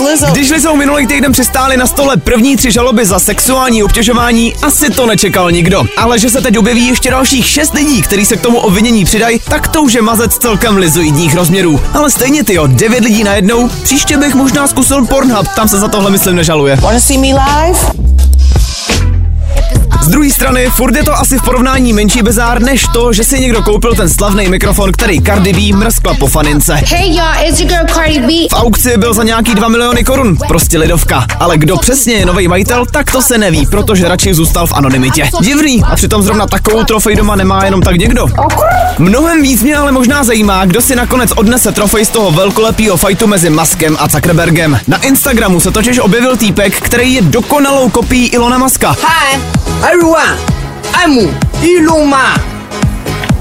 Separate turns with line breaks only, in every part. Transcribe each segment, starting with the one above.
Lizzo.
Když Lizou minulý týden přistály na stole první tři žaloby za sexuální obtěžování, asi to nečekal nikdo. Ale že se teď objeví ještě dalších šest lidí, kteří se k tomu obvinění přidají, tak to už je mazec celkem lizoidních rozměrů. Ale stejně ty jo, devět lidí najednou, příště bych možná zkusil Pornhub, tam se za tohle myslím nežaluje.
Wanna see me live?
Z druhé strany, furt je to asi v porovnání menší bizár, než to, že si někdo koupil ten slavný mikrofon, který Cardi B mrskla po fanince.
Hey y'all, it's your girl Cardi B.
V aukci byl za nějaký 2 miliony korun, prostě lidovka. Ale kdo přesně je nový majitel, tak to se neví, protože radši zůstal v anonymitě. Divný, a přitom zrovna takovou trofej doma nemá jenom tak někdo. Mnohem víc mě ale možná zajímá, kdo si nakonec odnese trofej z toho velkolepého fajtu mezi Muskem a Zuckerbergem. Na Instagramu se totiž objevil týpek, který je dokonalou kopií Ilona Muska.
Hi, everyone. I'm Elon Musk.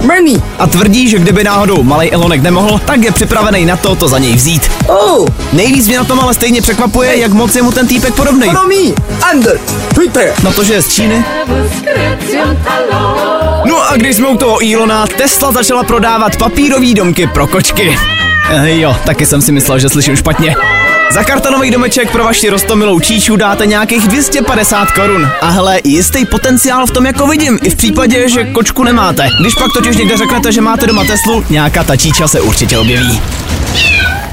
Bernie.
A tvrdí, že kdyby náhodou malý Elonek nemohl, tak je připravený na to, to za něj vzít.
Oh,
Nejvíc mě na tom ale stejně překvapuje, jak moc je mu ten týpek podobný.
me and Twitter.
Na to, že je z Číny. No a když jsme u toho Ilona, Tesla začala prodávat papírový domky pro kočky. Eh, jo, taky jsem si myslel, že slyším špatně. Za kartonový domeček pro vaši rostomilou číču dáte nějakých 250 korun. A hele, jistý potenciál v tom jako vidím, i v případě, že kočku nemáte. Když pak totiž někde řeknete, že máte doma Teslu, nějaká ta číča se určitě objeví.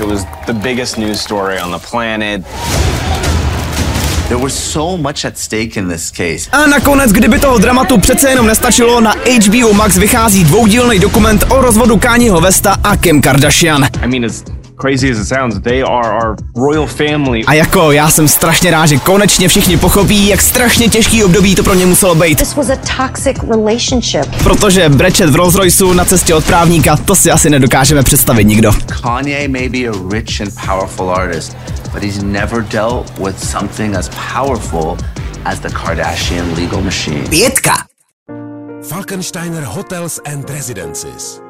It was the biggest news story on the planet.
There was so much at stake in this case.
A nakonec, kdyby toho dramatu přece jenom nestačilo, na HBO Max vychází dvoudílný dokument o rozvodu Kanyeho Westa a Kim Kardashian.
I mean, as crazy as it sounds, they are our royal family.
A jako já jsem strašně rád, že konečně všichni pochopí, jak strašně těžký období to pro ně muselo být.
This was a toxic relationship.
Protože brečet v Rolls Royceu na cestě od právníka, to si asi nedokážeme představit nikdo.
Kanye may be a rich and powerful artist, but he's never dealt with something as powerful as the Kardashian legal machine.
Pětka.
Falkensteiner Hotels and Residences.